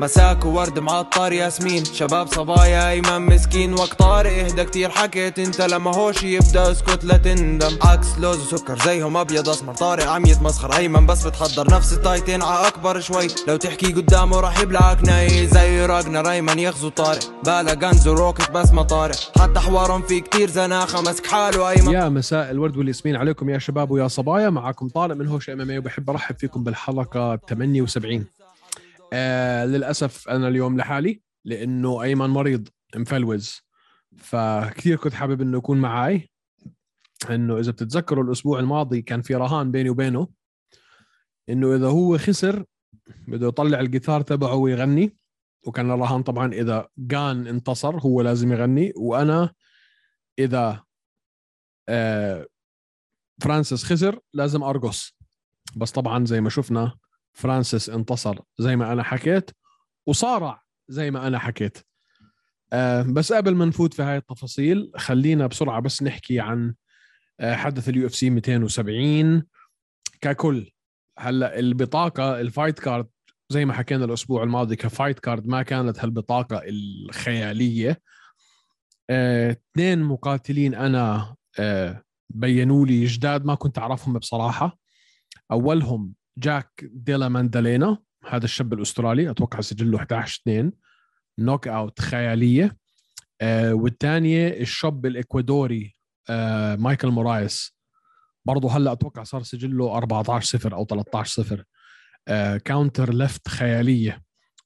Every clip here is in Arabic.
مساك وورد معطر ياسمين. شباب صبايا ايمن مسكين. وقت طارق إهدى كتير. حكيت أنت لما هوش يبدأ اسكت لا تندم. عكس لوز وسكر زيهم أبيض أسمر. طارق عم يتمسخر أيمن بس بتحضر نفس التايتين ع أكبر شوي. لو تحكي قدامه راح يبلعك ناي. زي راجنر أيمن يغزو طارق. بالا غنز وروكت بس ما طارق. حتى حوارهم في كتير زناخة. مسك حاله أيمن. يا مساء الورد والياسمين عليكم يا شباب ويا صبايا. معكم طارق من هوش إم إم وبحب أرحب فيكم بالحلقة 78 آه للأسف أنا اليوم لحالي لأنه أيمن مريض مفلوز. فكثير كنت حابب إنه يكون معي إنه إذا بتتذكروا الأسبوع الماضي كان في رهان بيني وبينه إنه إذا هو خسر بده يطلع الجيتار تبعه ويغني. وكان الرهان طبعا إذا جان انتصر هو لازم يغني. وأنا إذا آه فرانسيس خسر لازم أرقص. بس طبعا زي ما شفنا فرانسيس انتصر زي ما أنا حكيت وصارع زي ما أنا حكيت. أه بس قبل ما نفوت في هاي التفاصيل خلينا بسرعة بس نحكي عن أه حدث ال UFC 270 ككل هلأ البطاقة ال fight card زي ما حكينا الأسبوع الماضي ك fight card ما كانت هالبطاقة الخيالية. آه، اثنين مقاتلين أنا بينوا لي جداد ما كنت أعرفهم بصراحة. أولهم جاك ديلا مادالينا هذا الشاب الأسترالي أتوقع سجله 11 2 knockout خيالية. آه والثانية الشاب الإكوادوري آه مايكل مورايس. برضه هلأ أتوقع صار سجله 14 0 أو 13 0 آه counter left خيالية.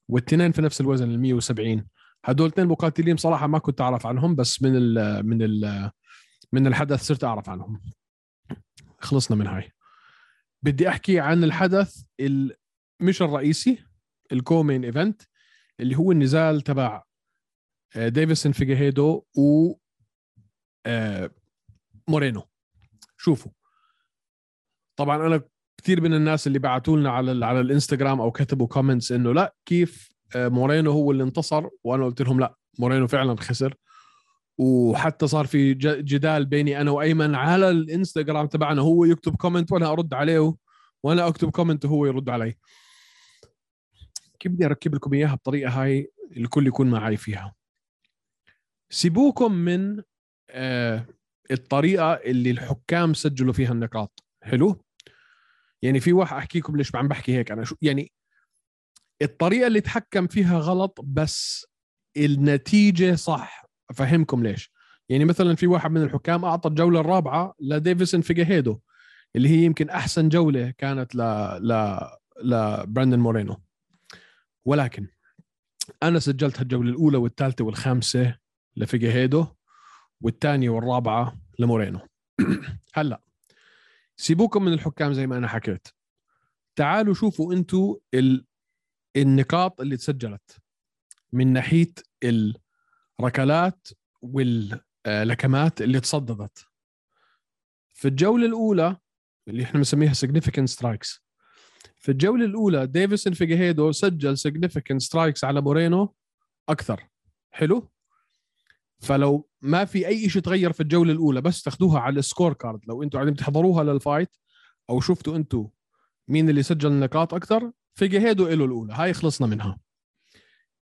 والاثنين في نفس الوزن ال 170 هدول اثنين مقاتلين بصراحة ما كنت أعرف عنهم بس من ال من ال من الحدث صرت أعرف عنهم. خلصنا من هاي. بدي أحكي عن الحدث مش الرئيسي ال co-main event اللي هو النزال تبع آه، ديفيسون فيجيريدو و آه، مورينو. شوفوا. طبعا أنا كثير من الناس اللي بعثوا لنا على على الإنستغرام أو كتبوا comments إنه لا كيف آه، مورينو هو اللي انتصر؟ وأنا قلت لهم لا مورينو فعلا خسر. وحتى صار في جدال بيني أنا وأيمن على الإنستغرام تبعنا هو يكتب comment وأنا أرد عليه وأنا أكتب كومنت وهو يرد علي. كيف بدي أركب لكم إياها بطريقة هاي الكل يكون معي فيها. سيبوكم من آه الطريقة اللي الحكام سجلوا فيها النقاط. حلو؟ يعني في واحد أحكيكم ليش عم بحكي هيك أنا شو يعني الطريقة اللي تحكم فيها غلط بس النتيجة صح. أفهمكم ليش. يعني مثلا في واحد من الحكام أعطى الجولة الرابعة لديفيسون فيجاهيدو اللي هي يمكن أحسن جولة كانت ل ل لبراندن مورينو. ولكن أنا سجلت الجوله الأولى والثالثة والخامسة لفيجاهيدو والثانية والرابعة لمورينو. هلأ سيبوكم من الحكام زي ما أنا حكيت. تعالوا شوفوا أنتم ال... النقاط اللي تسجلت من ناحية ال... ركلات واللكمات اللي تصددت. في الجولة الأولى اللي إحنا بنسميها significant strikes. في الجولة الأولى ديفيسون فيجيهيدو سجل significant strikes على مورينو أكثر. حلو؟ فلو ما في أي شيء تغير في الجولة الأولى بس تاخذوها على ال score card. لو أنتم قاعدين تحضروها لل fight أو شفتوا أنتم مين اللي سجل النقاط أكثر فيجيهيدو له الأولى. هاي خلصنا منها.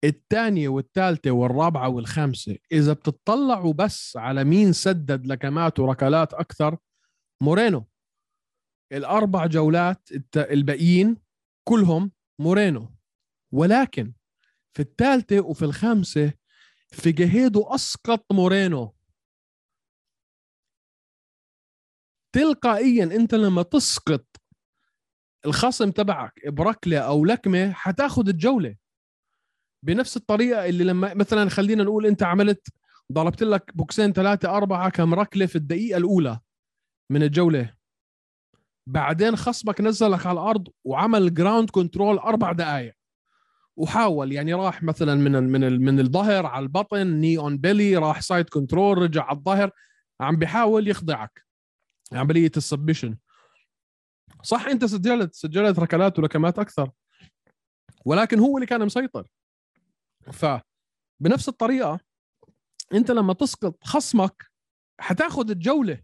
الثانية والثالثة والرابعة والخامسة إذا بتطلعوا بس على مين سدد لكمات وركلات أكثر؟ مورينو. الأربع جولات الباقيين كلهم مورينو. ولكن في الثالثة وفي الخامسة في جهيدو أسقط مورينو. تلقائيا أنت لما تسقط الخصم تبعك بركلة أو لكمة حتاخذ الجولة. بنفس الطريقة اللي لما مثلا خلينا نقول أنت عملت ضربت لك بوكسين ثلاثة أربعة كم ركله في الدقيقة الأولى من الجولة. بعدين خصمك نزلك على الأرض وعمل ground control أربع دقائق وحاول يعني راح مثلا من ال من ال من الظهر على البطن knee on belly راح side control رجع على الظهر عم بيحاول يخضعك عملية السبشن صح أنت سجلت سجلت ركلات ولكمات أكثر. ولكن هو اللي كان مسيطر. فبنفس الطريقة أنت لما تسقط خصمك حتاخذ الجولة.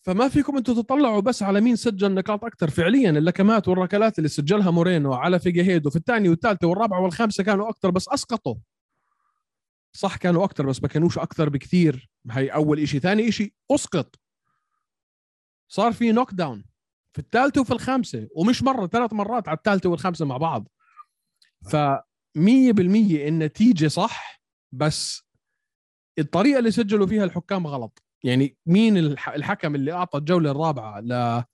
فما فيكم أنتم تطلعوا بس على مين سجل نقاط أكثر فعليا؟ اللكمات والركلات اللي سجلها مورينو على فيجاهيدو في الثانية والثالثه والرابعه والخامسة كانوا أكثر بس أسقطوا. صح كانوا أكثر بس ما كانوش أكثر بكثير. هي أول شيء ثاني شيء أسقط. صار في knock down في الثالثه وفي الخامسة ومش مرة ثلاث مرات على الثالثه والخامسة مع بعض. ف 100% النتيجه صح بس الطريقة اللي سجلوا فيها الحكام غلط. يعني مين الحكم اللي أعطى الجولة الرابعة ل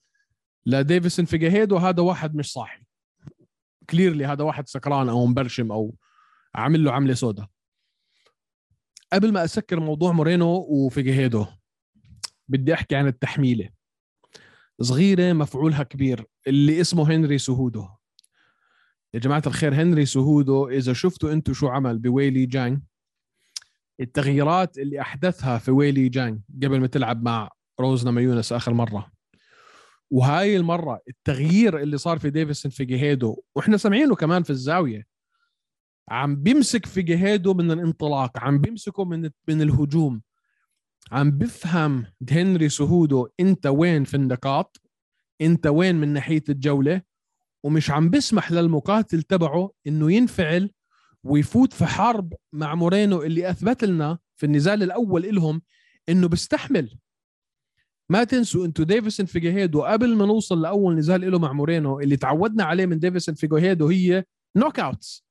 لديفيسون فيجاهيدو هذا واحد مش صاحي. clearly هذا واحد سكران أو مبرشم أو عامل له عملة سوداء. قبل ما أسكر موضوع مورينو وفيجاهيدو بدي أحكي عن التحميلة. صغيرة مفعولها كبير اللي اسمه هنري سهودو يا جماعة الخير هنري سهودو إذا شفتوا أنتم شو عمل بويلي جانج التغييرات اللي أحدثها في ويلي جانج قبل ما تلعب مع روز نامايونس آخر مرة. وهاي المرة التغيير اللي صار في ديفيسون فيجيهيدو وإحنا سامعينه كمان في الزاوية عم بيمسك فيجيهيدو من الانطلاق عم بيمسكه من من الهجوم. عم بفهم هنري سهودو أنت وين في النقاط؟ أنت وين من ناحية الجولة؟ ومش عم بسمح للمقاتل تبعه إنه ينفعل ويفوت في حرب مع مورينو اللي أثبت لنا في النزال الأول إلهم إنه بيستحمل. ما تنسوا إنتوا ديفيسون فيجوهيدو قبل ما نوصل لأول نزال له مع مورينو اللي تعودنا عليه من ديفيسون فيجوهيدو هي knock outs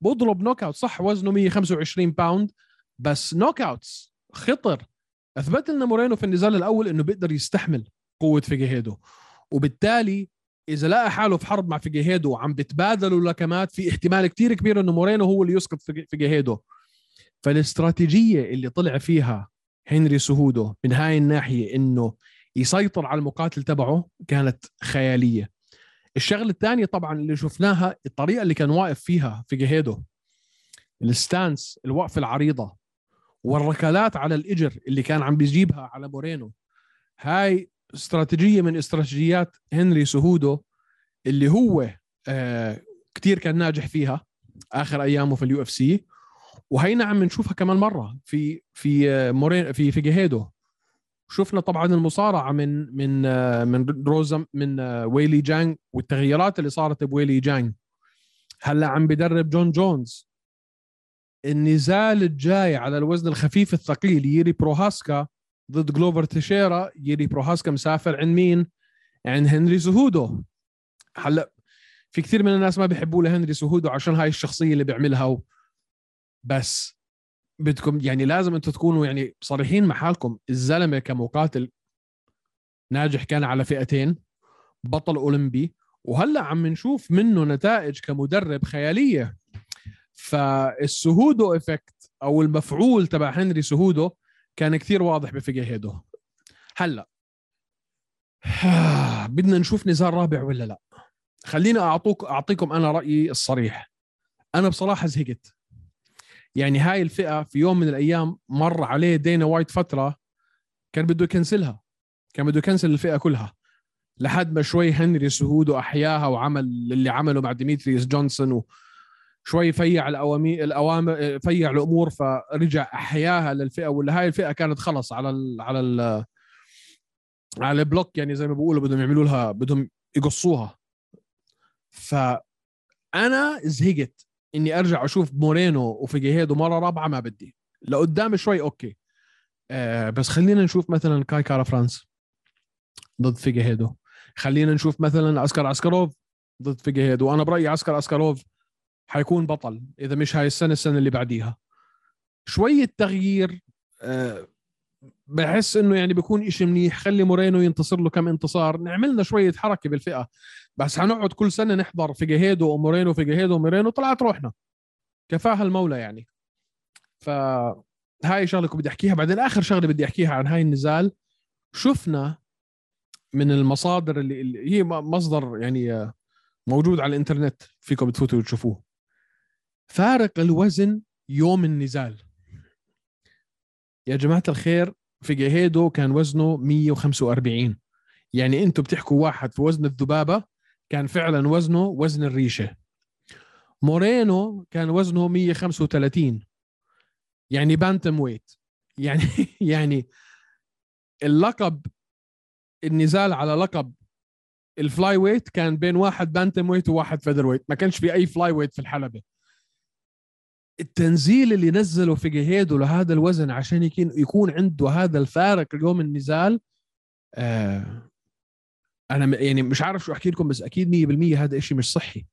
بضرب knock out صح؟ وزنه 125 باوند بس knock outs خطر. أثبت لنا مورينو في النزال الأول إنه بيقدر يستحمل قوة فيجوهيدو وبالتالي إذا لقى حاله في حرب مع فيجيهيدو وعم بتبادلوا لكمات في احتمال كتير كبير إنه مورينو هو اللي يسقط فيجيهيدو. فالاستراتيجية اللي طلع فيها هنري سهودو من هاي الناحية إنه يسيطر على المقاتل تبعه كانت خيالية. الشغلة الثانية طبعا اللي شفناها الطريقة اللي كان واقف فيها فيجيهيدو ال stance الوقفه العريضة والركلات على الإجر اللي كان عم بيجيبها على مورينو هاي استراتيجية من استراتيجيات هنري سهودو اللي هو آه كثير كان ناجح فيها آخر أيامه في ال UFC. وهينا عم نشوفها كمان مرة في في آه مورين في فيجيهيدو شفنا طبعا المصارعة من من آه من روزا من آه ويلي جانج والتغييرات اللي صارت بويلي جانج هلأ عم بدرب جون جونز. النزال الجاي على الوزن الخفيف الثقيل ييري بروهاسكا ضد جلوفر تيشيرا يري بروهاسكا مسافر عند مين؟ عند هنري سهودو هلا في كثير من الناس ما بيحبوا لهنري سهودو عشان هاي الشخصية اللي بيعملها و... بس بدكم يعني لازم أنتم تكونوا يعني صريحين مع حالكم الزلمة كمقاتل ناجح كان على فئتين بطل أولمبي. وهلا عم نشوف منه نتائج كمدرب خيالية. فالسهودو effect أو المفعول تبع هنري سهودو كان كثير واضح بفيجيهيدو هلأ بدنا نشوف نزال رابع ولا لا. خليني اعطوك أعطيكم أنا رأيي الصريح. أنا بصراحة زهقت. يعني هاي الفئة في يوم من الأيام مر عليه دينا وايت فترة كان بده يكنسلها. كان بده يكنسل الفئة كلها. لحد ما شوي هنري سهودو احياها وعمل اللي عمله مع ديميتريس جونسون. شوي فيع الاوامر الأوامر فيع الأمور فرجع أحياها للفئة ولا هاي الفئة كانت خلص على ال على ال على ال block يعني زي ما بيقولوا بدهم يعملوا لها بدهم يقصوها. فأنا زهقت إني أرجع أشوف مورينو وفيجيهيدو مرة رابعة ما بدي. لقدام شوي okay. آه بس خلينا نشوف مثلا كاي كارا فرانس ضد فيجيهيدو. خلينا نشوف مثلا عسكر عسكروف ضد فيجيهيدو. وأنا برأيي عسكر عسكروف حيكون بطل إذا مش هاي السنة السنة اللي بعديها. شوية تغيير أه بحس إنه يعني بيكون إشي منيح. خلي مورينو ينتصر له كم انتصار. نعملنا شوية حركة بالفئة. بس حنقعد كل سنة نحضر في جهيدو ومورينو في جهيدو ومورينو طلعت روحنا. كفاها المولى يعني. ف هاي شغلة بدي أحكيها. بعدين آخر شغلة بدي أحكيها عن هاي النزال. شفنا من المصادر اللي, اللي هي مصدر يعني موجود على الإنترنت فيكم تفوتوا وتشوفوه. فارق الوزن يوم النزال. يا جماعة الخير فيجيريدو كان وزنه 145 يعني أنتم بتحكوا واحد في وزن الذبابة كان فعلا وزنه وزن الريشة. مورينو كان وزنه 135 يعني bantamweight. يعني يعني اللقب النزال على لقب ال flyweight كان بين واحد bantamweight وواحد featherweight. ما كانش في أي flyweight في الحلبة. التنزيل اللي نزله فيجيريدو لهذا الوزن عشان يكون عنده هذا الفارق يوم النزال آه أنا يعني مش عارف شو أحكي لكم بس أكيد 100% هذا إشي مش صحي.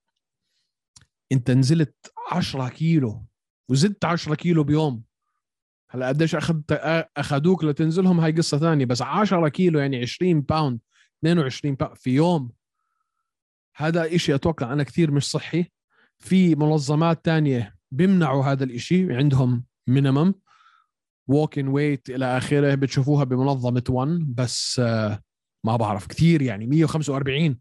أنت نزلت 10 كيلو وزدت 10 كيلو بيوم. هلا قديش اخذت أخذوك لتنزلهم؟ هاي قصة ثانية بس 10 كيلو يعني 20 باوند 22 باوند في يوم. هذا إشي أتوقع أنا كثير مش صحي. في منظمات تانية بيمنعوا هذا الإشي عندهم minimum walking weight إلى آخره بتشوفوها بمنظمة ONE بس آه، ما بعرف كثير يعني 145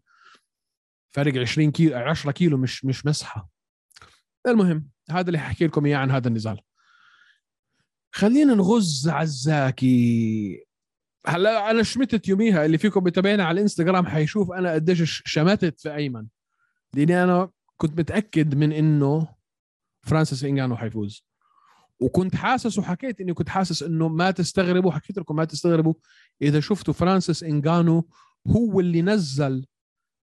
فرق 20 كيلو 10 كيلو مش مش مزحة. المهم هذا اللي حكي لكم إياه عن هذا النزال. خلينا نغز عزاكي. هلا أنا شمتت يوميها اللي فيكم متابعينا على الإنستغرام حيشوف أنا قديش شمتت في أيمن. لأني أنا كنت متأكد من إنه فرانسيس انجانو حيفوز. وكنت حاسس وحكيت إني كنت حاسس إنه ما تستغربوا حكيت لكم ما تستغربوا إذا شفتوا فرانسيس انجانو هو اللي نزل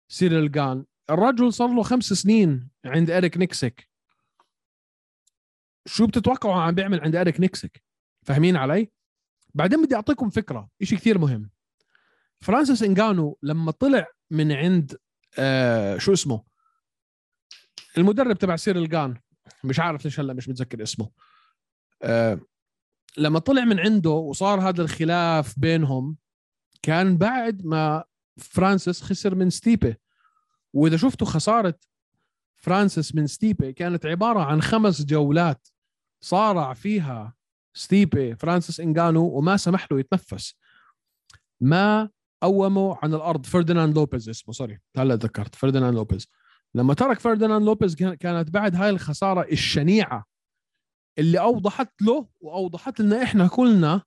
سيريل جان. الرجل صار له خمس سنين عند اريك نيكسك شو بتتوقعوا عم بيعمل عند اريك نيكسك فاهمين علي؟ بعدين بدي أعطيكم فكرة شيء كثير مهم. فرانسيس انجانو لما طلع من عند آه شو اسمه؟ المدرب تبع سيريل جان. مش عارف ليش هلا مش متذكر اسمه. آه لما طلع من عنده وصار هذا الخلاف بينهم كان بعد ما فرانسيس خسر من ستيبي وإذا شفتوا خسارة فرانسيس من ستيبي كانت عبارة عن خمس جولات صارع فيها ستيبي فرانسيس انجانو وما سمح له يتنفس. ما قومه عن الأرض. فرديناند لوبيز اسمه sorry هلا ذكرت فرديناند لوبيز. لما ترك فرديناند لوبيز كانت بعد هاي الخسارة الشنيعة اللي أوضحت له وأوضحت لنا إحنا كلنا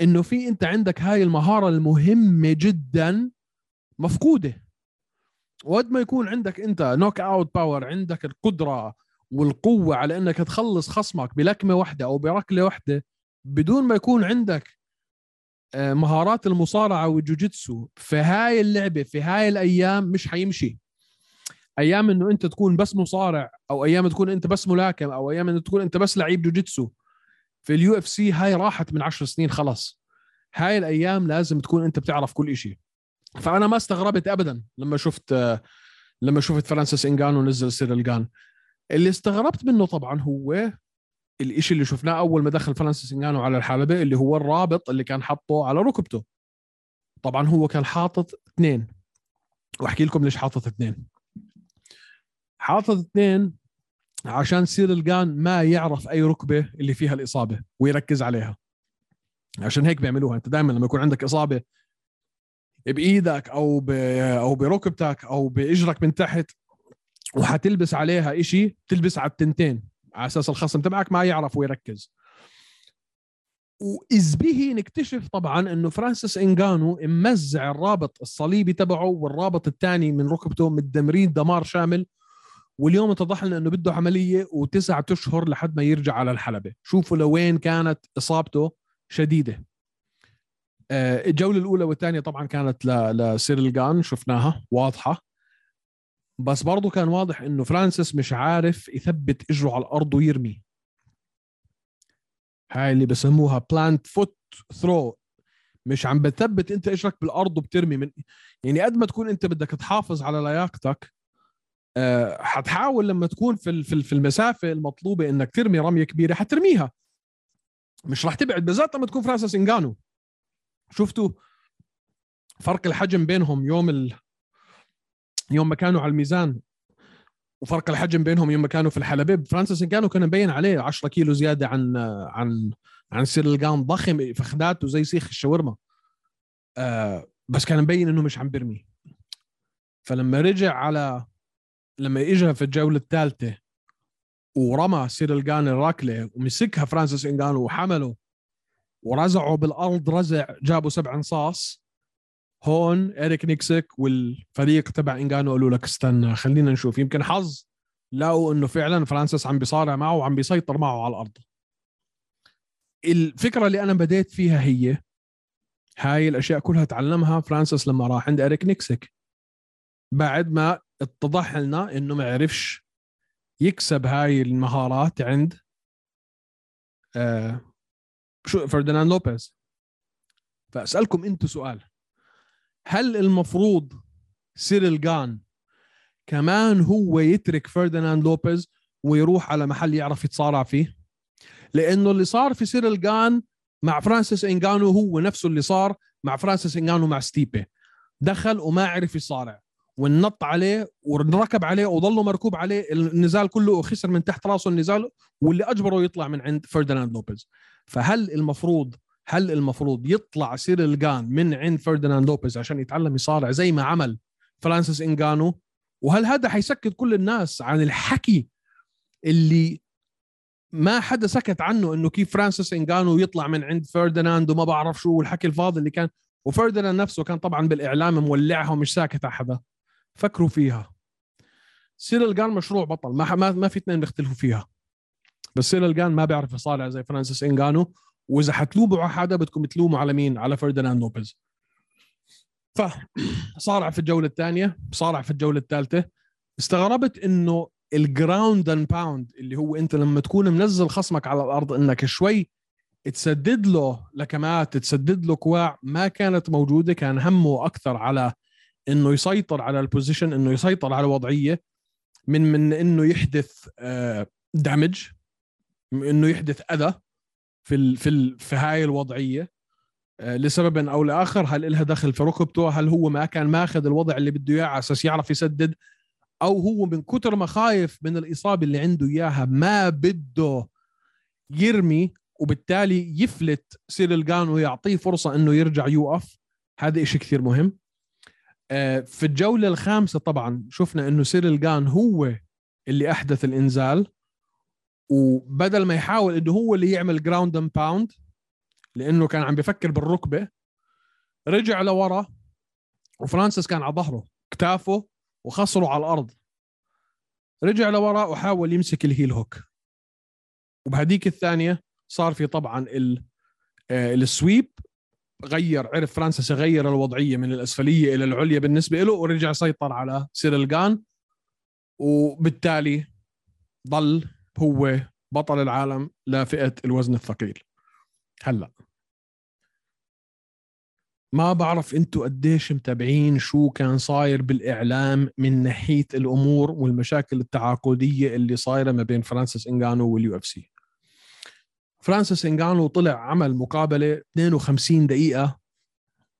إنه في أنت عندك هاي المهارة المهمة جدا مفقودة. وقد ما يكون عندك أنت knockout power عندك القدرة والقوة على إنك تخلص خصمك بلكمة واحدة أو بركلة واحدة بدون ما يكون عندك آه، مهارات المصارعة والجوجيتسو في هاي اللعبة في هاي الأيام مش حيمشي. أيام إنه أنت تكون بس مصارع أو أيام تكون أنت بس ملاكم أو أيام إنه تكون أنت بس لعيب جوجيتسو. في ال UFC هاي راحت من عشر سنين خلص هاي الأيام لازم تكون أنت بتعرف كل شيء فأنا ما استغربت ابدا لما شفت لما شفت فرانسيس انجانو نزل سيريل جان اللي استغربت منه طبعا هو الإشي اللي شفناه أول ما دخل فرانسيس انجانو على الحلبة اللي هو الرابط اللي كان حاطه على ركبته. طبعا هو كان حاطط اثنين. وأحكي لكم ليش حاطط اثنين. حاطط اثنين عشان سيريل جان ما يعرف أي ركبة اللي فيها الإصابة ويركز عليها. عشان هيك بيعملوها. أنت دائما لما يكون عندك إصابة بإيدك أو ب... أو بركبتك أو بإجرك من تحت وحتلبس عليها إشي تلبس على التنتين على أساس الخصم تبعك ما يعرف ويركز. واذ به نكتشف طبعا إنه فرانسيس انجانو ممزع الرابط الصليبي تبعه والرابط الثاني من ركبته متدمرين دمار شامل واليوم اتضح لنا إنه بده عملية وتسعة أشهر لحد ما يرجع على الحلبة. شوفوا لوين كانت إصابته شديدة. آه، الجولة الأولى والثانية طبعا كانت لسيريل جان شفناها واضحة. بس برضه كان واضح إنه فرانسيس مش عارف يثبت إجره على الأرض ويرمي. هاي اللي بسموها plant foot throw مش عم بتثبت أنت إجرك بالأرض وبترمي من يعني قد ما تكون أنت بدك تحافظ على لياقتك حتحاول لما تكون في في المسافة المطلوبة إنك ترمي رمية كبيرة حترميها. مش راح تبعد بالذات لما تكون فرانسيس انجانو شفتوا فرق الحجم بينهم يوم ال... يوم ما كانوا على الميزان وفرق الحجم بينهم يوم ما كانوا في الحلبة فرانسيس كانوا كان مبين عليه 10 كيلو زيادة عن عن عن سيريل جان ضخم فخداته زي سيخ الشاورما. آه بس كان مبين إنه مش عم بيرمي. فلما رجع على لما اجى في الجولة الثالثة ورمى سيريل جان الركلة ومسكها فرانسيس إنجانو وحمله ورزعه بالأرض رزع جابوا سبع انصاص هون اريك نيكسك والفريق تبع إنجانو قالوا لك استنى خلينا نشوف. يمكن حظ لقوا إنه فعلا فرانسيس عم بيصارع معه وعم بيسيطر معه على الأرض. الفكرة اللي أنا بديت فيها هي هاي الأشياء كلها تعلمها فرانسيس لما راح عند اريك نيكسك. بعد ما اتضح لنا إنه ما عرفش يكسب هاي المهارات عند آه شو فرديناند لوبيز. فأسألكم أنتم سؤال. هل المفروض سيريل جان كمان هو يترك فرديناند لوبيز ويروح على محل يعرف يتصارع فيه؟ لأنه اللي صار في سيريل جان مع فرانسيس انجانو هو نفسه اللي صار مع فرانسيس انجانو مع ستيبي. دخل وما عرف يصارع. ونط عليه وركب عليه وظله مركوب عليه النزال كله وخسر من تحت راسه النزال واللي أجبره يطلع من عند فرديناند لوبيز. فهل المفروض هل المفروض يطلع سيريل جان من عند فرديناند لوبيز عشان يتعلم يصارع زي ما عمل فرانسيس انجانو وهل هذا حيسكت كل الناس عن الحكي اللي ما حدا سكت عنه إنه كيف فرانسيس انجانو يطلع من عند فرديناند وما بعرف شو والحكي الفاضي اللي كان؟ وفرديناند نفسه كان طبعا بالإعلام مولعها ومش ساكت على حدا فكروا فيها. سيريل جان مشروع بطل ما ما, في اثنين بيختلفوا فيها. بس سيريل جان ما بيعرف يصارع زي فرانسيس إنجانو وإذا حتلوموا على حدا بدكم تلوموا على مين؟ على فرديناند لوبيز. فصارع في الجولة الثانية صارع في الجولة الثالثة. استغربت إنه ال ground and pound اللي هو أنت لما تكون منزل خصمك على الأرض إنك شوي تسدد له لكمات تسدد له كواع ما كانت موجودة كان همه أكثر على إنه يسيطر على البوزيشن إنه يسيطر على الوضعية من من إنه يحدث دامج إنه يحدث أذى في ال في ال في هاي الوضعية آه، لسبب أو لآخر هل لها دخل في ركبته هل هو ما كان ماخذ الوضع اللي بده إياه على أساس يعرف يسدد أو هو من كتر ما خايف من الإصابة اللي عنده إياها ما بده يرمي وبالتالي يفلت سيريل جان ويعطيه فرصة إنه يرجع يوقف. هذا إشي كثير مهم. آه، في الجولة الخامسة طبعا شفنا إنه سيريل جان هو اللي أحدث الإنزال وبدل ما يحاول إنه هو اللي يعمل ground and pound لإنه كان عم بفكر بالركبة رجع لورا وفرانسيس كان على ظهره كتافه وخسره على الأرض. رجع لورا وحاول يمسك ال heel hook وبهديك الثانية صار في طبعا آه، ال sweep. غير عرف فرانسيس يغير الوضعية من الأسفلية إلى العليا بالنسبة له ورجع سيطر على سيريل جان وبالتالي ضل هو بطل العالم لفئه الوزن الثقيل. هلأ. ما بعرف أنتم قديش متابعين شو كان صاير بالإعلام من ناحية الأمور والمشاكل التعاقدية اللي صايرة ما بين فرانسيس انغانو وال UFC. فرانسيس إنغانو طلع عمل مقابلة 52 دقيقة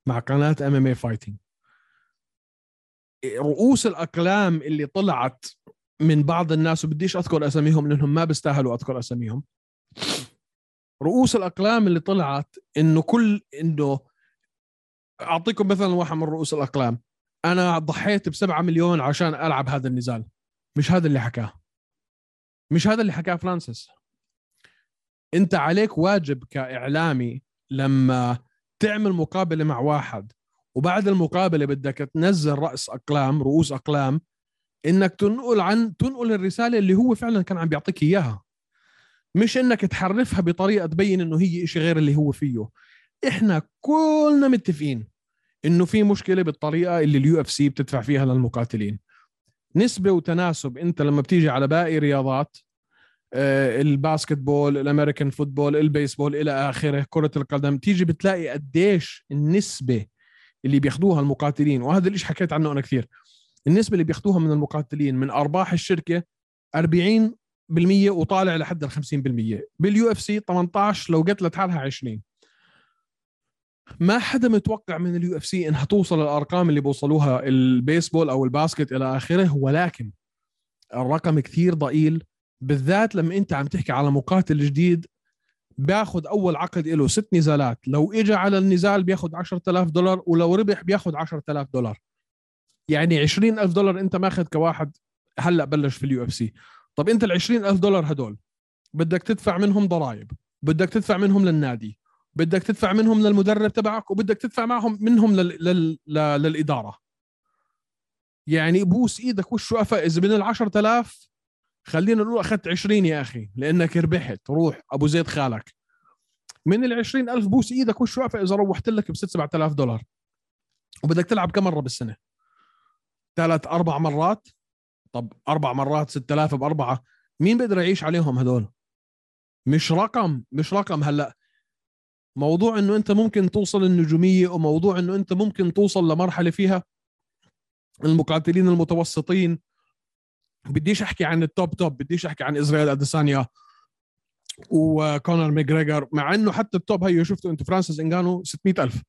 مع قناة MMA Fighting رؤوس الأقلام اللي طلعت من بعض الناس وبديش أذكر أساميهم لأنهم ما بيستاهلوا أذكر أساميهم. رؤوس الأقلام اللي طلعت إنه كل إنه أعطيكم مثلا واحد من رؤوس الأقلام. أنا ضحيت بسبعة مليون عشان ألعب هذا النزال. مش هذا اللي حكاه. مش هذا اللي حكاه فرانسيس. انت عليك واجب كإعلامي لما تعمل مقابلة مع واحد وبعد المقابلة بدك تنزل رأس أقلام رؤوس أقلام إنك تنقل عن تنقل الرسالة اللي هو فعلا كان عم بيعطيك إياها. مش إنك تحرفها بطريقة تبين إنه هي شيء غير اللي هو فيه. إحنا كلنا متفقين إنه في مشكلة بالطريقة اللي ال UFC بتدفع فيها للمقاتلين. نسبة وتناسب أنت لما بتيجي على باقي رياضات ال basketball ال American football البيسبول إلى آخره كرة القدم. تيجي بتلاقي قديش النسبة اللي بياخذوها المقاتلين وهذا الشيء حكيت عنه أنا كثير. النسبة اللي بياخذوها من المقاتلين من أرباح الشركة 40% وطالع لحد ال 50% بال UFC 18 لو قتلت حالها 20 ما حدا متوقع من ال UFC إنها توصل الارقام اللي بوصلوها البيسبول أو ال basket إلى آخره ولكن الرقم كثير ضئيل. بالذات لما انت عم تحكي على مقاتل جديد بياخذ أول عقد له ست نزالات. لو اجى على النزال بياخذ 10000 دولار ولو ربح بياخذ 10000 دولار. يعني 20000 دولار انت ماخذ كواحد هلأ بلش في ال UFC. طب انت ال 20000 دولار هدول بدك تدفع منهم ضرائب بدك تدفع منهم للنادي بدك تدفع منهم للمدرب تبعك وبدك تدفع معهم منهم لل... لل... لل... للإدارة. يعني بوس إيدك وش وقفه إذا من ال 10000 خلينا نقول أخذت 20 يا أخي لأنك ربحت. روح أبو زيد خالك. من ال 20000 بوس إيدك وش واقفه إذا روحت لك ب 6 7000 دولار. وبدك تلعب كم مرة بالسنة؟ ثلاث أربع مرات؟ طب أربع مرات 6000 بأربعة. مين بيقدر يعيش عليهم هدول مش رقم مش رقم. هلأ موضوع إنه أنت ممكن توصل النجومية وموضوع إنه أنت ممكن توصل لمرحلة فيها المقاتلين المتوسطين بديش أحكي عن ال top top بديش أحكي عن إسرائيل أديسانيا وكونر ميجريجر مع إنه حتى ال top هي شفتوا أنتم فرانسيس انجانو 600000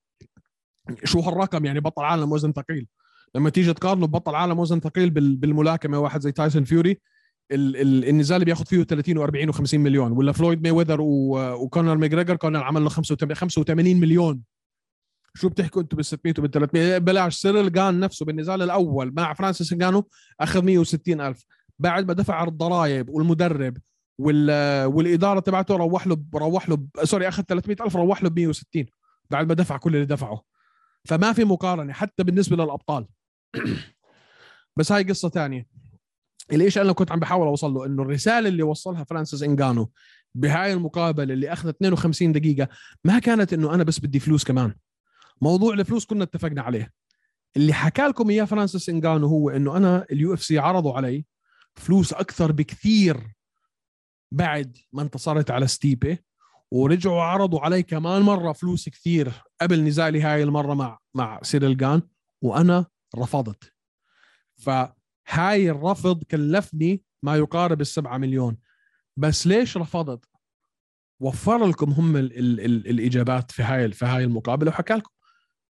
شو هالرقم يعني؟ بطل عالم وزن ثقيل. لما تيجي تقارنه ببطل عالم وزن ثقيل بالملاكمة واحد زي تايسون فيوري ال ال النزال اللي بياخذ فيه 30 و40 و50 مليون ولا فلويد ماي ويذر وكونر ميجريجر كونر عمل له 85 مليون. شو بتحكوا أنتم بال 600 وبال 300 بلاش. سيرل جان نفسه بالنزال الأول مع فرانسيس جانو أخذ 160 ألف. بعد ما دفع الضرائب والمدرب وال والإدارة تبعته روح له روح له سوري أخذ 300 ألف روح له ب 160 بعد ما دفع كل اللي دفعه. فما في مقارنة حتى بالنسبة للأبطال. بس هاي قصة ثانية إيش أنا كنت عم بحاول أوصل له إنه الرسالة اللي وصلها فرانسيس انجانو بهاي المقابلة اللي أخذت 52 دقيقة ما كانت إنه أنا بس بدي فلوس كمان. موضوع الفلوس كنا اتفقنا عليه. اللي حكى لكم إياه فرانسيس انجانو هو إنه أنا ال UFC عرضوا علي فلوس أكثر بكثير بعد ما انتصرت على ستيبي ورجعوا عرضوا علي كمان مرة فلوس كثير قبل نزالي هاي المرة مع مع سيريل جان وأنا رفضت. فهاي الرفض كلفني ما يقارب السبعة مليون. بس ليش رفضت؟ وفر لكم هم ال ال ال الإجابات في هاي في هاي المقابلة وحكى لكم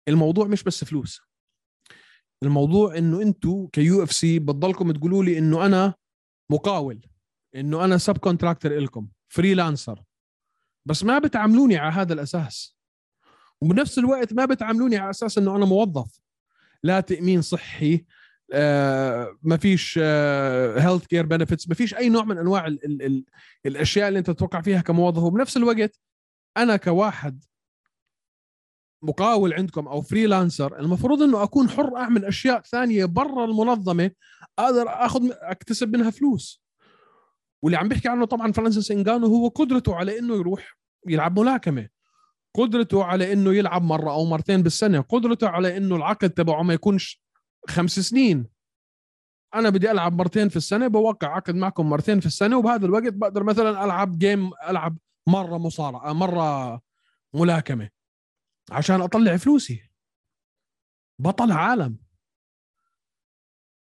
الموضوع مش بس فلوس. الموضوع إنه أنتم ك UFC بتضلكم تقولوا لي إنه أنا مقاول إنه أنا subcontractor لكم freelancer بس ما بتعاملوني على هذا الأساس. وبنفس الوقت ما بتعاملوني على أساس إنه أنا موظف. لا تأمين صحي آه ما فيش health care benefits ما فيش أي نوع من أنواع ال ال ال الأشياء اللي أنت تتوقع فيها كموظف. وبنفس الوقت أنا كواحد مقاول عندكم أو freelancer المفروض إنه أكون حر أعمل أشياء ثانية برا المنظمة أقدر آخذ أكتسب منها فلوس. واللي عم بيحكي عنه طبعا فرانسيس انجانو هو قدرته على إنه يروح يلعب ملاكمة. قدرته على إنه يلعب مرة أو مرتين بالسنة. قدرته على إنه العقد تبعه ما يكونش خمس سنين. أنا بدي ألعب مرتين في السنة بوقع عقد معكم مرتين في السنة وبهذا الوقت بقدر مثلا ألعب game ألعب مرة مصارعة مرة ملاكمة. عشان أطلع فلوسي. بطل عالم.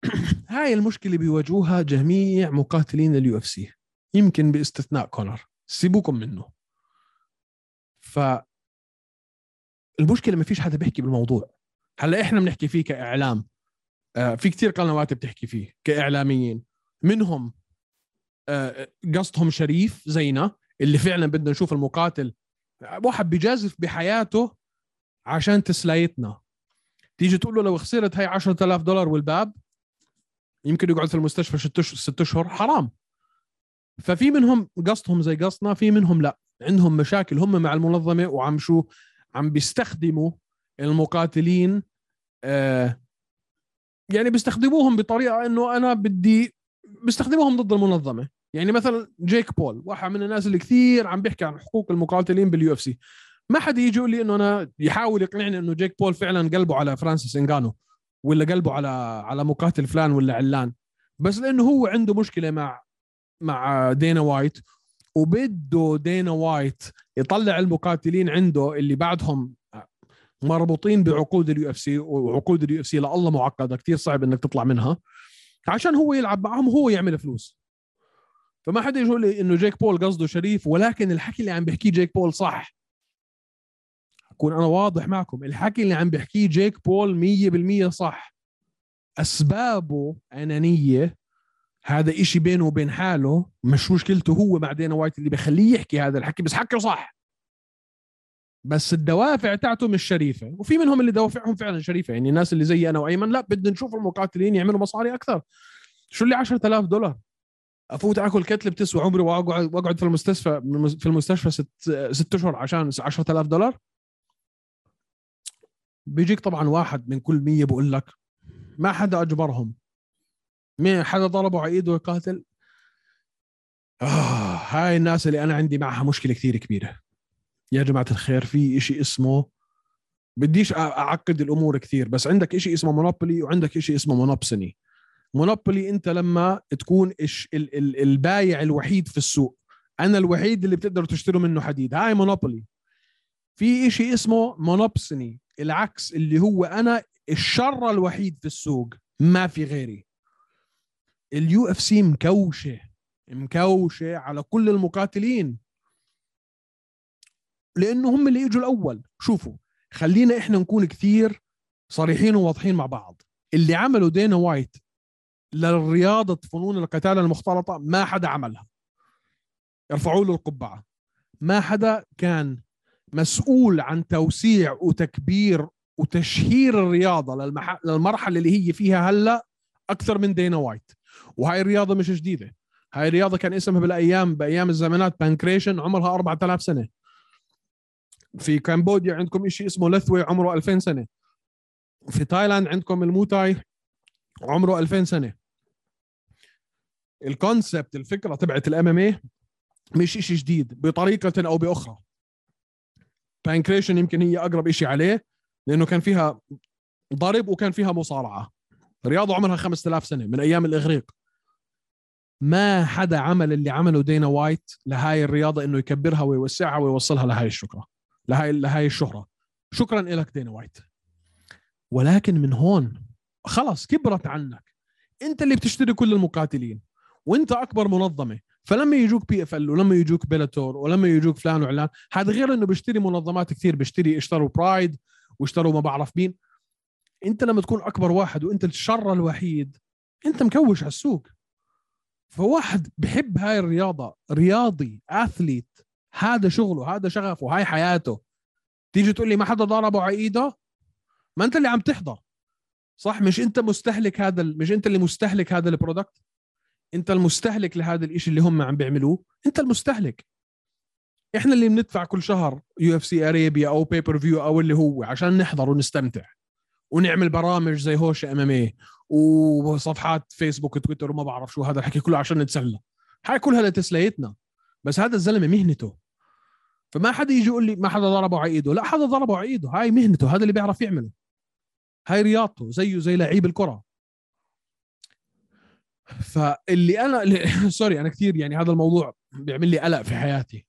هاي المشكلة بيواجهوها جميع مقاتلين ال UFC. يمكن باستثناء كونر. سيبوكم منه. ف المشكلة ما فيش حدا بيحكي بالموضوع. هلأ إحنا بنحكي فيه كإعلام. آه في كثير قنوات بتحكي فيه كإعلاميين. منهم آه قصدهم شريف زينا اللي فعلا بدنا نشوف المقاتل. واحد بيجازف بحياته عشان تسلايتنا تيجي تقول له لو خسرت هاي 10000 دولار والباب يمكن يقعد في المستشفى ست أشهر حرام. ففي منهم قصدهم زي قصدنا في منهم لا. عندهم مشاكل هم مع المنظمة وعم شو؟ عم بيستخدموا المقاتلين آه يعني بيستخدموهم بطريقة إنه أنا بدي بيستخدموهم ضد المنظمة. يعني مثلا جيك بول واحد من الناس اللي كثير عم بيحكي عن حقوق المقاتلين بال UFC ما حد يجي يقول لي إنه أنا يحاول يقنعني إنه جيك بول فعلا قلبه على فرانسيس انجانو ولا قلبه على على مقاتل فلان ولا علان. بس لأنه هو عنده مشكلة مع مع دينا وايت وبده دينا وايت يطلع المقاتلين عنده اللي بعدهم مربوطين بعقود ال UFC وعقود ال UFC اللي معقدة كثير صعب إنك تطلع منها. عشان هو يلعب معهم وهو يعمل فلوس. فما حدا يقول لي إنه جيك بول قصده شريف ولكن الحكي اللي عم بيحكيه جيك بول صح. أكون أنا واضح معكم. الحكي اللي عم بيحكيه جيك بول 100% صح. أسبابه أنانية هذا إشي بينه وبين حاله مش مشكلته هو مع دينا وايت اللي بخليه يحكي هذا الحكي بس حكي صح. بس الدوافع تاعته مش شريفة وفي منهم اللي دوافعهم فعلا شريفة. يعني الناس اللي زي أنا وأيمن لا بدنا نشوف المقاتلين يعملوا مصاري أكثر. شو اللي 10000 دولار؟ أفوت آكل قتلة بتسوى عمري وأقعد وأقعد في المستشفى في المستشفى ست ست أشهر عشان 10000 دولار؟ بيجيك طبعا واحد من كل مية بقول لك ما حدا أجبرهم. مين حدا ضربه على إيده يقاتل؟ آه هاي الناس اللي أنا عندي معها مشكلة كثير كبيرة. يا جماعة الخير في إشي اسمه بديش أعقد الأمور كثير بس عندك إشي اسمه monopoly وعندك إشي اسمه monopsony monopoly أنت لما تكون إش ال ال البايع الوحيد في السوق أنا الوحيد اللي بتقدروا تشتروا منه حديد. هاي monopoly في إشي اسمه monopsony العكس اللي هو أنا الشاري الوحيد في السوق ما في غيري. ال UFC مكوشة مكوشة على كل المقاتلين. لأنه هم اللي اجوا الأول. شوفوا خلينا إحنا نكون كثير صريحين وواضحين مع بعض. اللي عمله دينا وايت للرياضة فنون القتال المختلطة ما حدا عملها. ارفعوا له القبعة. ما حدا كان مسؤول عن توسيع وتكبير وتشهير الرياضة للمح... للمرحلة اللي هي فيها هلأ أكثر من دينا وايت. وهاي الرياضة مش جديدة. هاي الرياضة كان اسمها بالأيام بأيام الزمانات بانكريشن عمرها 4000 سنة. في كمبوديا عندكم شيء اسمه لثوي عمره 2000 سنة. في تايلاند عندكم الموتاي عمره 2000 سنة. ال concept الفكرة تبعت ال MM مش شيء جديد بطريقة أو بأخرى. بانكريشن يمكن هي أقرب شيء عليه لأنه كان فيها ضرب وكان فيها مصارعة. رياضة عمرها 5000 سنة من أيام الإغريق. ما حدا عمل اللي عمله دينا وايت لهاي الرياضة إنه يكبرها ويوسعها ويوصلها لهاي الشكرة لهاي لهاي الشهرة. شكرا لك دينا وايت. ولكن من هون خلص كبرت عنك. أنت اللي بتشتري كل المقاتلين. وأنت أكبر منظمة. فلما يجوك PFL ولما يجوك بيلاتور ولما يجوك فلان وعلان هذا غير إنه بيشتري منظمات كثير بيشتري اشتروا برايد واشتروا ما بعرف مين. أنت لما تكون أكبر واحد وأنت الشاري الوحيد أنت مكوش على السوق فواحد بحب هاي الرياضة رياضي athlete. هذا شغله هذا شغفه هاي حياته. تيجي تقول لي ما حدا ضربه على ايده ما أنت اللي عم تحضر. صح؟ مش أنت مستهلك هذا مش أنت اللي مستهلك هذا ال product؟ انت المستهلك لهذا الإشي اللي هم عم بيعملوه. انت المستهلك. إحنا اللي بندفع كل شهر UFC Arabia أو pay-per-view أو اللي هو عشان نحضر ونستمتع ونعمل برامج زي هوش MMA وصفحات فيسبوك وتويتر وما بعرف شو هذا الحكي كله عشان نتسلى. هاي كلها لتسليتنا. بس هذا الزلمة مهنته. فما حدا يجي يقول لي ما حدا ضربه على إيده. لا حدا ضربه على إيده. هاي مهنته. هذا اللي بيعرف يعمله. هاي رياضته. زيه زي لعيب الكرة. فاللي أنا sorry أنا كثير يعني هذا الموضوع بيعمل لي قلق في حياتي.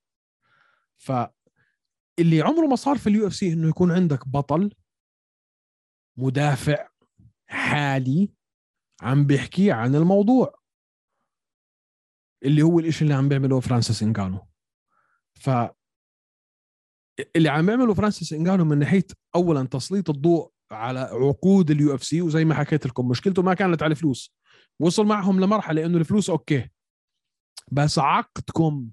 ف اللي عمره ما صار في ال UFC إنه يكون عندك بطل مدافع حالي عم بيحكي عن الموضوع. اللي هو الإشي اللي عم بيعمله فرانسيس إنغانو. ف اللي عم يعمله فرانسيس إنغانو من ناحية اولا تسليط الضوء على عقود ال UFC وزي ما حكيت لكم مشكلته ما كانت على الفلوس. وصل معهم لمرحلة إنه الفلوس okay. بس عقدكم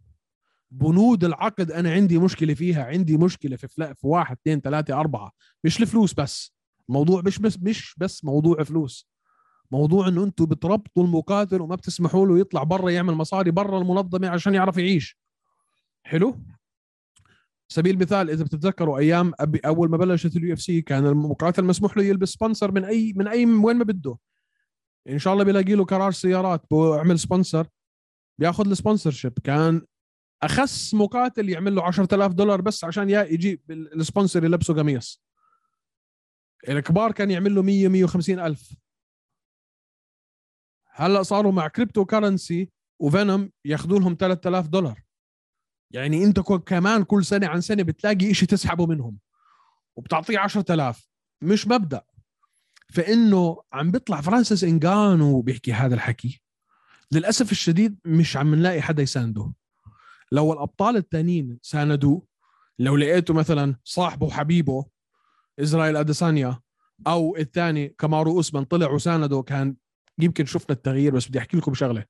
بنود العقد أنا عندي مشكلة فيها عندي مشكلة في فلا في واحد اثنين ثلاثة أربعة. مش الفلوس بس. موضوع مش بس مش بس موضوع فلوس. موضوع إنه أنتم بتربطوا المقاتل وما بتسمحوا له يطلع برا يعمل مصاري برا المنظمة عشان يعرف يعيش. حلو؟ سبيل المثال إذا بتتذكروا أيام أول ما بلشت ال UFC كان المقاتل مسموح له يلبس sponsor من أي من أي من وين ما بده. إن شاء الله بيلاقي له كراج سيارات بيعمل sponsor بياخذ ال sponsorship كان أخس مقاتل يعمل له 10000 دولار بس عشان يا يجيب ال sponsor يلبسه قميص. الكبار كان يعمل له 100 150 ألف. هلأ صاروا مع cryptocurrency و Venum ياخذوا لهم 3000 دولار. يعني أنت كمان كل سنة عن سنة بتلاقي إشي تسحبه منهم. وبتعطيه 10000 مش مبدأ. فإنه عم بيطلع فرانسيس إنغانو بيحكي هذا الحكي. للأسف الشديد مش عم نلاقي حدا يسانده لو الأبطال التانيين ساندوه لو لقيته مثلا صاحبه وحبيبه إسرائيل أديسانيا أو الثاني كامارو أوسمان طلع وسانده كان يمكن شفنا التغيير بس بدي أحكي لكم شغلة.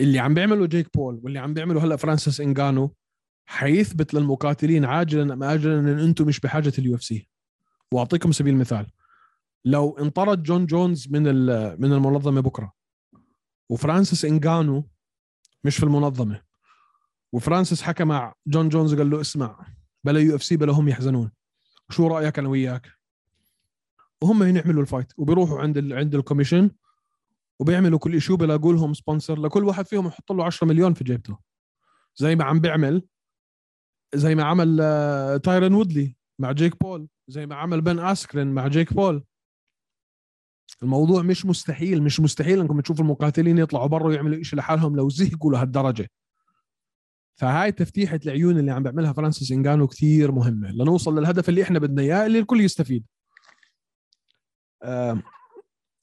اللي عم بيعمله جيك بول واللي عم بيعمله هلأ فرانسيس إنغانو حيثبت للمقاتلين عاجلا أم اجلا إن أنتم مش بحاجة ال UFC وأعطيكم سبيل المثال. لو انطرد جون جونز من من المنظمة بكرة وفرانسيس إنغانو مش في المنظمة وفرانسيس حكى مع جون جونز قال له اسمع بلا UFC بلا هم يحزنون. شو رأيك أنا وياك؟ وهم يعملوا ال fight وبيروحوا عند ال... عند ال commission وبيعملوا كل شيء بيلاقوا لهم sponsor لكل واحد فيهم يحط له 10 مليون في جيبته. زي ما عم بيعمل زي ما عمل آه، تايرن وودلي مع جيك بول زي ما عمل بن آسكرين مع جيك بول. الموضوع مش مستحيل مش مستحيل انكم تشوفوا المقاتلين يطلعوا برا ويعملوا شيء لحالهم لو زهقوا لهالدرجة. فهاي تفتيحة العيون اللي عم بيعملها فرانسيس انجانو كثير مهمة. لنوصل للهدف اللي إحنا بدنا إياه اللي الكل يستفيد. آه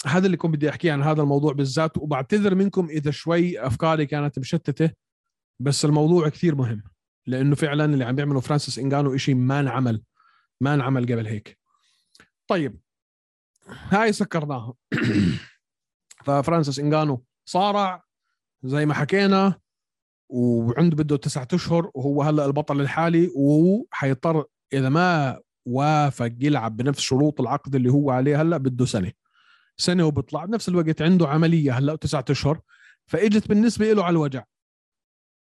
هذا اللي كنت بدي أحكيه عن هذا الموضوع بالذات وبعتذر منكم إذا شوي أفكاري كانت مشتتة بس الموضوع كثير مهم لأنه فعلا اللي عم بيعمله فرانسيس انجانو شيء ما انعمل ما انعمل قبل هيك. طيب هاي سكرناها ففرانسيس انجانو صارع زي ما حكينا وعنده بده تسعة أشهر وهو هلأ البطل الحالي وهو حيضطر إذا ما وافق يلعب بنفس شروط العقد اللي هو عليه هلأ بده سنة. سنة وبيطلع بنفس الوقت عنده عملية هلأ تسعة أشهر فإجت بالنسبة له على الوجع.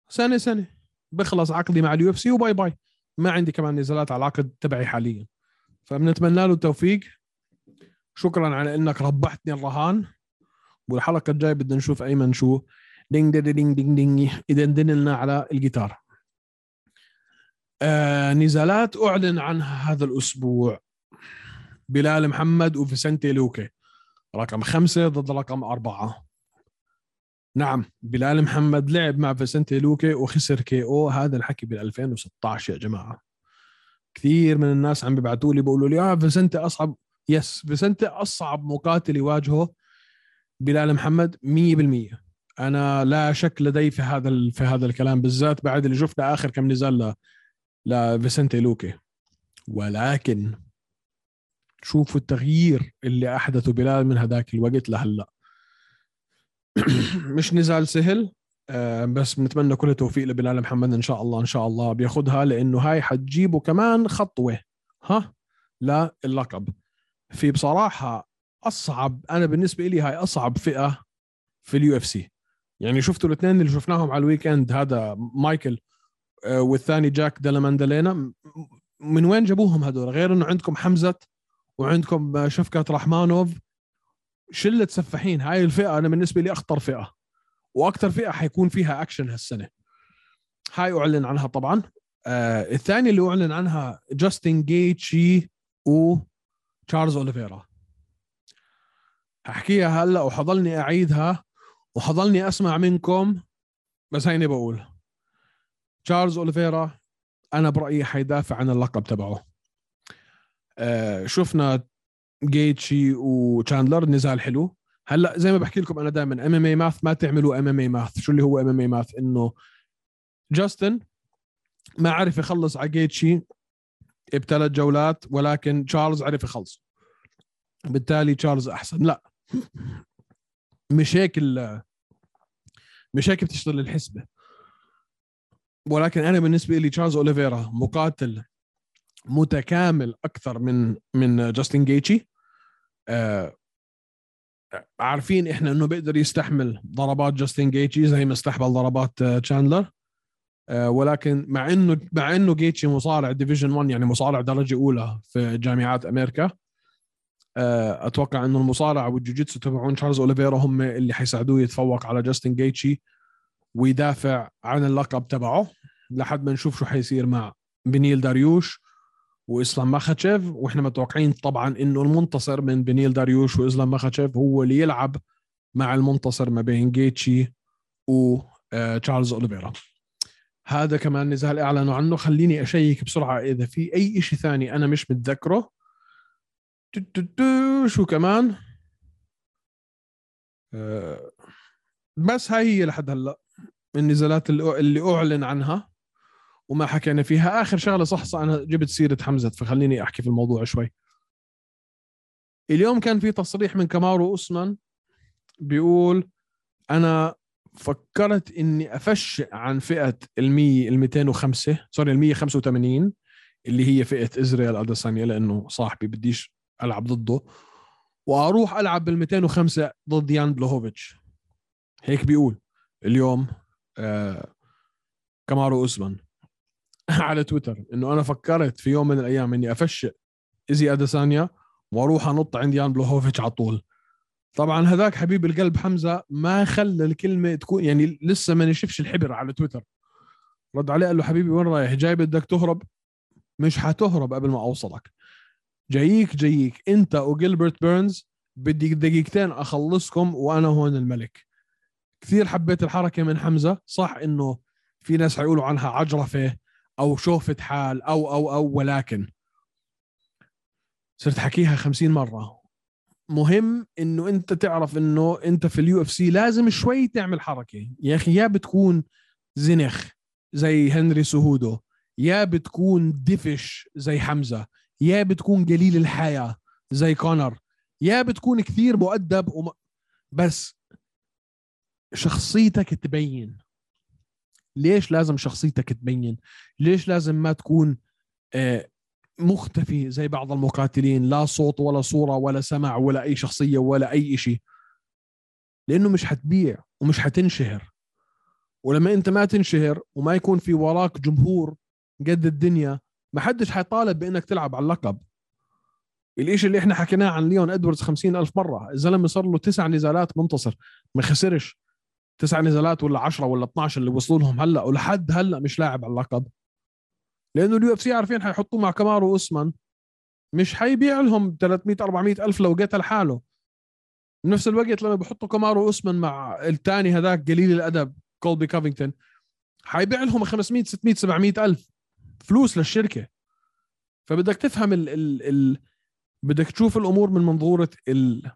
سنة سنة. بخلص عقدي مع ال UFC و bye bye. ما عندي كمان نزالات على العقد تبعي حاليا. فبنتمنى له التوفيق. شكرا على إنك ربحتني الرهان. والحلقة الجاية بدنا نشوف أيمن شو. ding ding ding ding ding اذا لنا على الجيتار. آه نزالات أعلن عنها هذا الأسبوع. بلال محمد وفيسنتي لوكي. رقم خمسة ضد رقم أربعة. نعم بلال محمد لعب مع فيسنتي لوكي وخسر KO. هذا الحكي بال 2016 يا جماعة. كثير من الناس عم بيبعتوا لي بيقولوا لي آه فيسنتي أصعب yes فيسنتي أصعب مقاتل يواجهه بلال محمد 100% أنا لا شك لدي في هذا في هذا الكلام بالذات بعد اللي شفنا آخر كم نزال لفيسنتي لوكي. ولكن شوفوا التغيير اللي أحدثه بلال من هذاك الوقت لهلأ. مش نزال سهل آه، بس بنتمنى كل التوفيق لبلال محمد إن شاء الله إن شاء الله بياخذها لأنه هاي حتجيبه كمان خطوة. ها؟ للقب في بصراحة أصعب أنا بالنسبة لي هاي أصعب فئة في ال UFC. يعني شفتوا الاثنين اللي شفناهم على ال weekend هذا مايكل آه، والثاني جاك ديلا ماندلينا. من وين جابوهم هذول؟ غير إنه عندكم حمزة وعندكم شفكت رحمانوف. شلة سفاحين هاي الفئة أنا بالنسبة لي أخطر فئة وأكثر فئة حيكون فيها أكشن هالسنة. هاي أعلن عنها طبعا. آه الثاني اللي أعلن عنها جاستن جيتشي وتشارلز أوليفيرا. أحكيها هلأ وحضلني أعيدها وحضلني أسمع منكم بس هيني بقول. تشارلز أوليفيرا أنا برأيي حيدافع عن اللقب تبعه. آه، شفنا جيتشي وتشاندلر نزال حلو. هلأ زي ما بحكي لكم أنا دائما MMA math ما تعملوا MMA math. شو اللي هو MMA math؟ إنه جاستن ما عرف يخلص على جيتشي بثلاث جولات ولكن تشارلز عرف يخلص بالتالي تشارلز أحسن. لا. مش هيك مش هيك بتشتغل الحسبة. ولكن أنا بالنسبة لي تشارلز أوليفيرا مقاتل متكامل أكثر من من جاستن جيتشي. آه عارفين إحنا إنه بيقدر يستحمل ضربات جاستن جيتشي زي ما استحمل ضربات تشاندلر. آه ولكن مع انه مع إنه جيتشي مصارع division 1 يعني مصارع درجة أولى في جامعات أمريكا آه أتوقع إنه المصارعه والجوجيتسو تبعون تشارلز اوليفيرا هم اللي حيساعدوه يتفوق على جاستن جيتشي ويدافع عن اللقب تبعه لحد ما نشوف شو حيصير مع بنيل داريوش وإسلام ماخاتشيف. وإحنا متوقعين طبعا إنه المنتصر من بنيل داريوش وإسلام ماخاتشيف هو اللي يلعب مع المنتصر ما بين جيتشي وتشارلز آه، اوليفيرا هذا كمان نزال اعلنوا عنه. خليني أشيك بسرعة إذا في أي شيء ثاني أنا مش متذكره. شو كمان؟ آه، بس هاي هي لحد هلأ النزالات اللي أعلن عنها وما حكينا فيها. آخر شغلة صح, صح أنا جبت سيرة حمزة فخليني أحكي في الموضوع شوي. اليوم كان في تصريح من كامارو اوسمان بيقول أنا فكرت إني أفشئ عن فئة ال 100 ال 205 سوري ال 185 اللي هي فئة ازرائيل اديسانيا لأنه صاحبي بديش ألعب ضده وأروح ألعب بال 205 ضد يان بلوهوفيتش. هيك بيقول اليوم آه كامارو أوسمان على تويتر إنه أنا فكرت في يوم من الأيام إني أفشئ ايزي اديسانيا وأروح أنط عند يان بلوهوفيتش على طول. طبعا هذاك حبيب القلب حمزة ما خلى الكلمة تكون يعني لسه ما نشفش الحبر على تويتر. رد عليه قال له حبيبي وين رايح؟ جاي بدك تهرب؟ مش حتهرب قبل ما أوصلك. جاييك جاييك أنت وجيلبرت بيرنز بدي دقيقتين أخلصكم وأنا هون الملك. كثير حبيت الحركة من حمزة. صح إنه في ناس حيقولوا عنها عجرفة أو شوفة حال أو أو أو ولكن صرت حكيها خمسين مرة. مهم إنه أنت تعرف إنه أنت في ال UFC لازم شوي تعمل حركة. يا أخي يا بتكون زنخ زي هنري سهودو يا بتكون دفش زي حمزة يا بتكون قليل الحياة زي كونر يا بتكون كثير مؤدب وم... بس شخصيتك تبين. ليش لازم شخصيتك تبين؟ ليش لازم ما تكون آه، مختفي زي بعض المقاتلين لا صوت ولا صورة ولا سمع ولا أي شخصية ولا أي شيء. لأنه مش حتبيع ومش حتنشهر. ولما أنت ما تنشهر وما يكون في وراك جمهور قد الدنيا ما حدش حيطالب بأنك تلعب على اللقب. الإشي اللي إحنا حكيناه عن ليون إدواردز خمسين ألف مرة الزلمة صار له تسع نزالات منتصر. ما خسرش. تسع نزالات ولا 10 ولا 12 اللي وصلوا لهم هلأ ولحد هلأ مش لاعب على اللقب. لأنه ال UFC عارفين حيحطوه مع كمارو اوسمان مش حيبيع لهم 300 400 ألف لو قتل حاله بنفس الوقت لما بحطوا كمارو اوسمان مع الثاني هذاك قليل الأدب كولبي كافينغتون حيبيع لهم 500 600 700 ألف فلوس للشركة. فبدك تفهم ال ال ال بدك تشوف الأمور من منظورة ال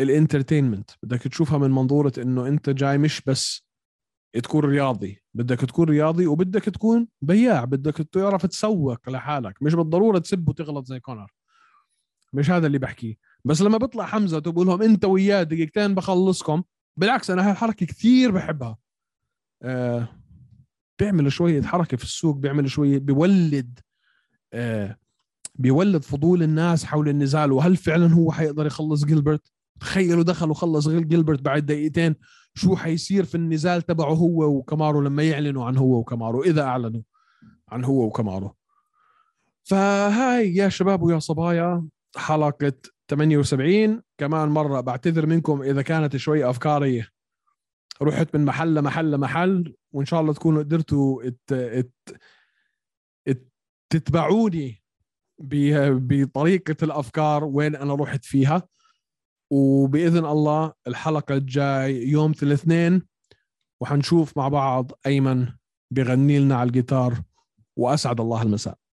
ال entertainment. بدك تشوفها من منظورة إنه أنت جاي مش بس تكون رياضي. بدك تكون رياضي وبدك تكون بياع. بدك تعرف تسوق لحالك. مش بالضرورة تسب وتغلط زي كونر. مش هذا اللي بحكيه. بس لما بيطلع حمزة وبقول لهم أنت وياه دقيقتين بخلصكم. بالعكس أنا هاي الحركه كثير بحبها. آه بيعمل شوية حركة في السوق بيعمل شوية بيولد آه بيولد فضول الناس حول النزال. وهل فعلا هو حيقدر يخلص جيلبرت؟ تخيلوا دخل وخلص غير جيلبرت بعد دقيقتين. شو حيصير في النزال تبعه هو وكمارو لما يعلنوا عن هو وكمارو إذا أعلنوا عن هو وكمارو فهاي يا شباب ويا صبايا حلقة 78 كمان مرة بعتذر منكم إذا كانت شوي أفكاري رحت من محل لمحل لمحل وإن شاء الله تكونوا قدرتوا ات ات ات تتبعوني بطريقة الأفكار وين أنا رحت فيها. وبإذن الله الحلقة الجاي يوم الاثنين وحنشوف مع بعض أيمن بغني لنا على الجيتار وأسعد الله المساء.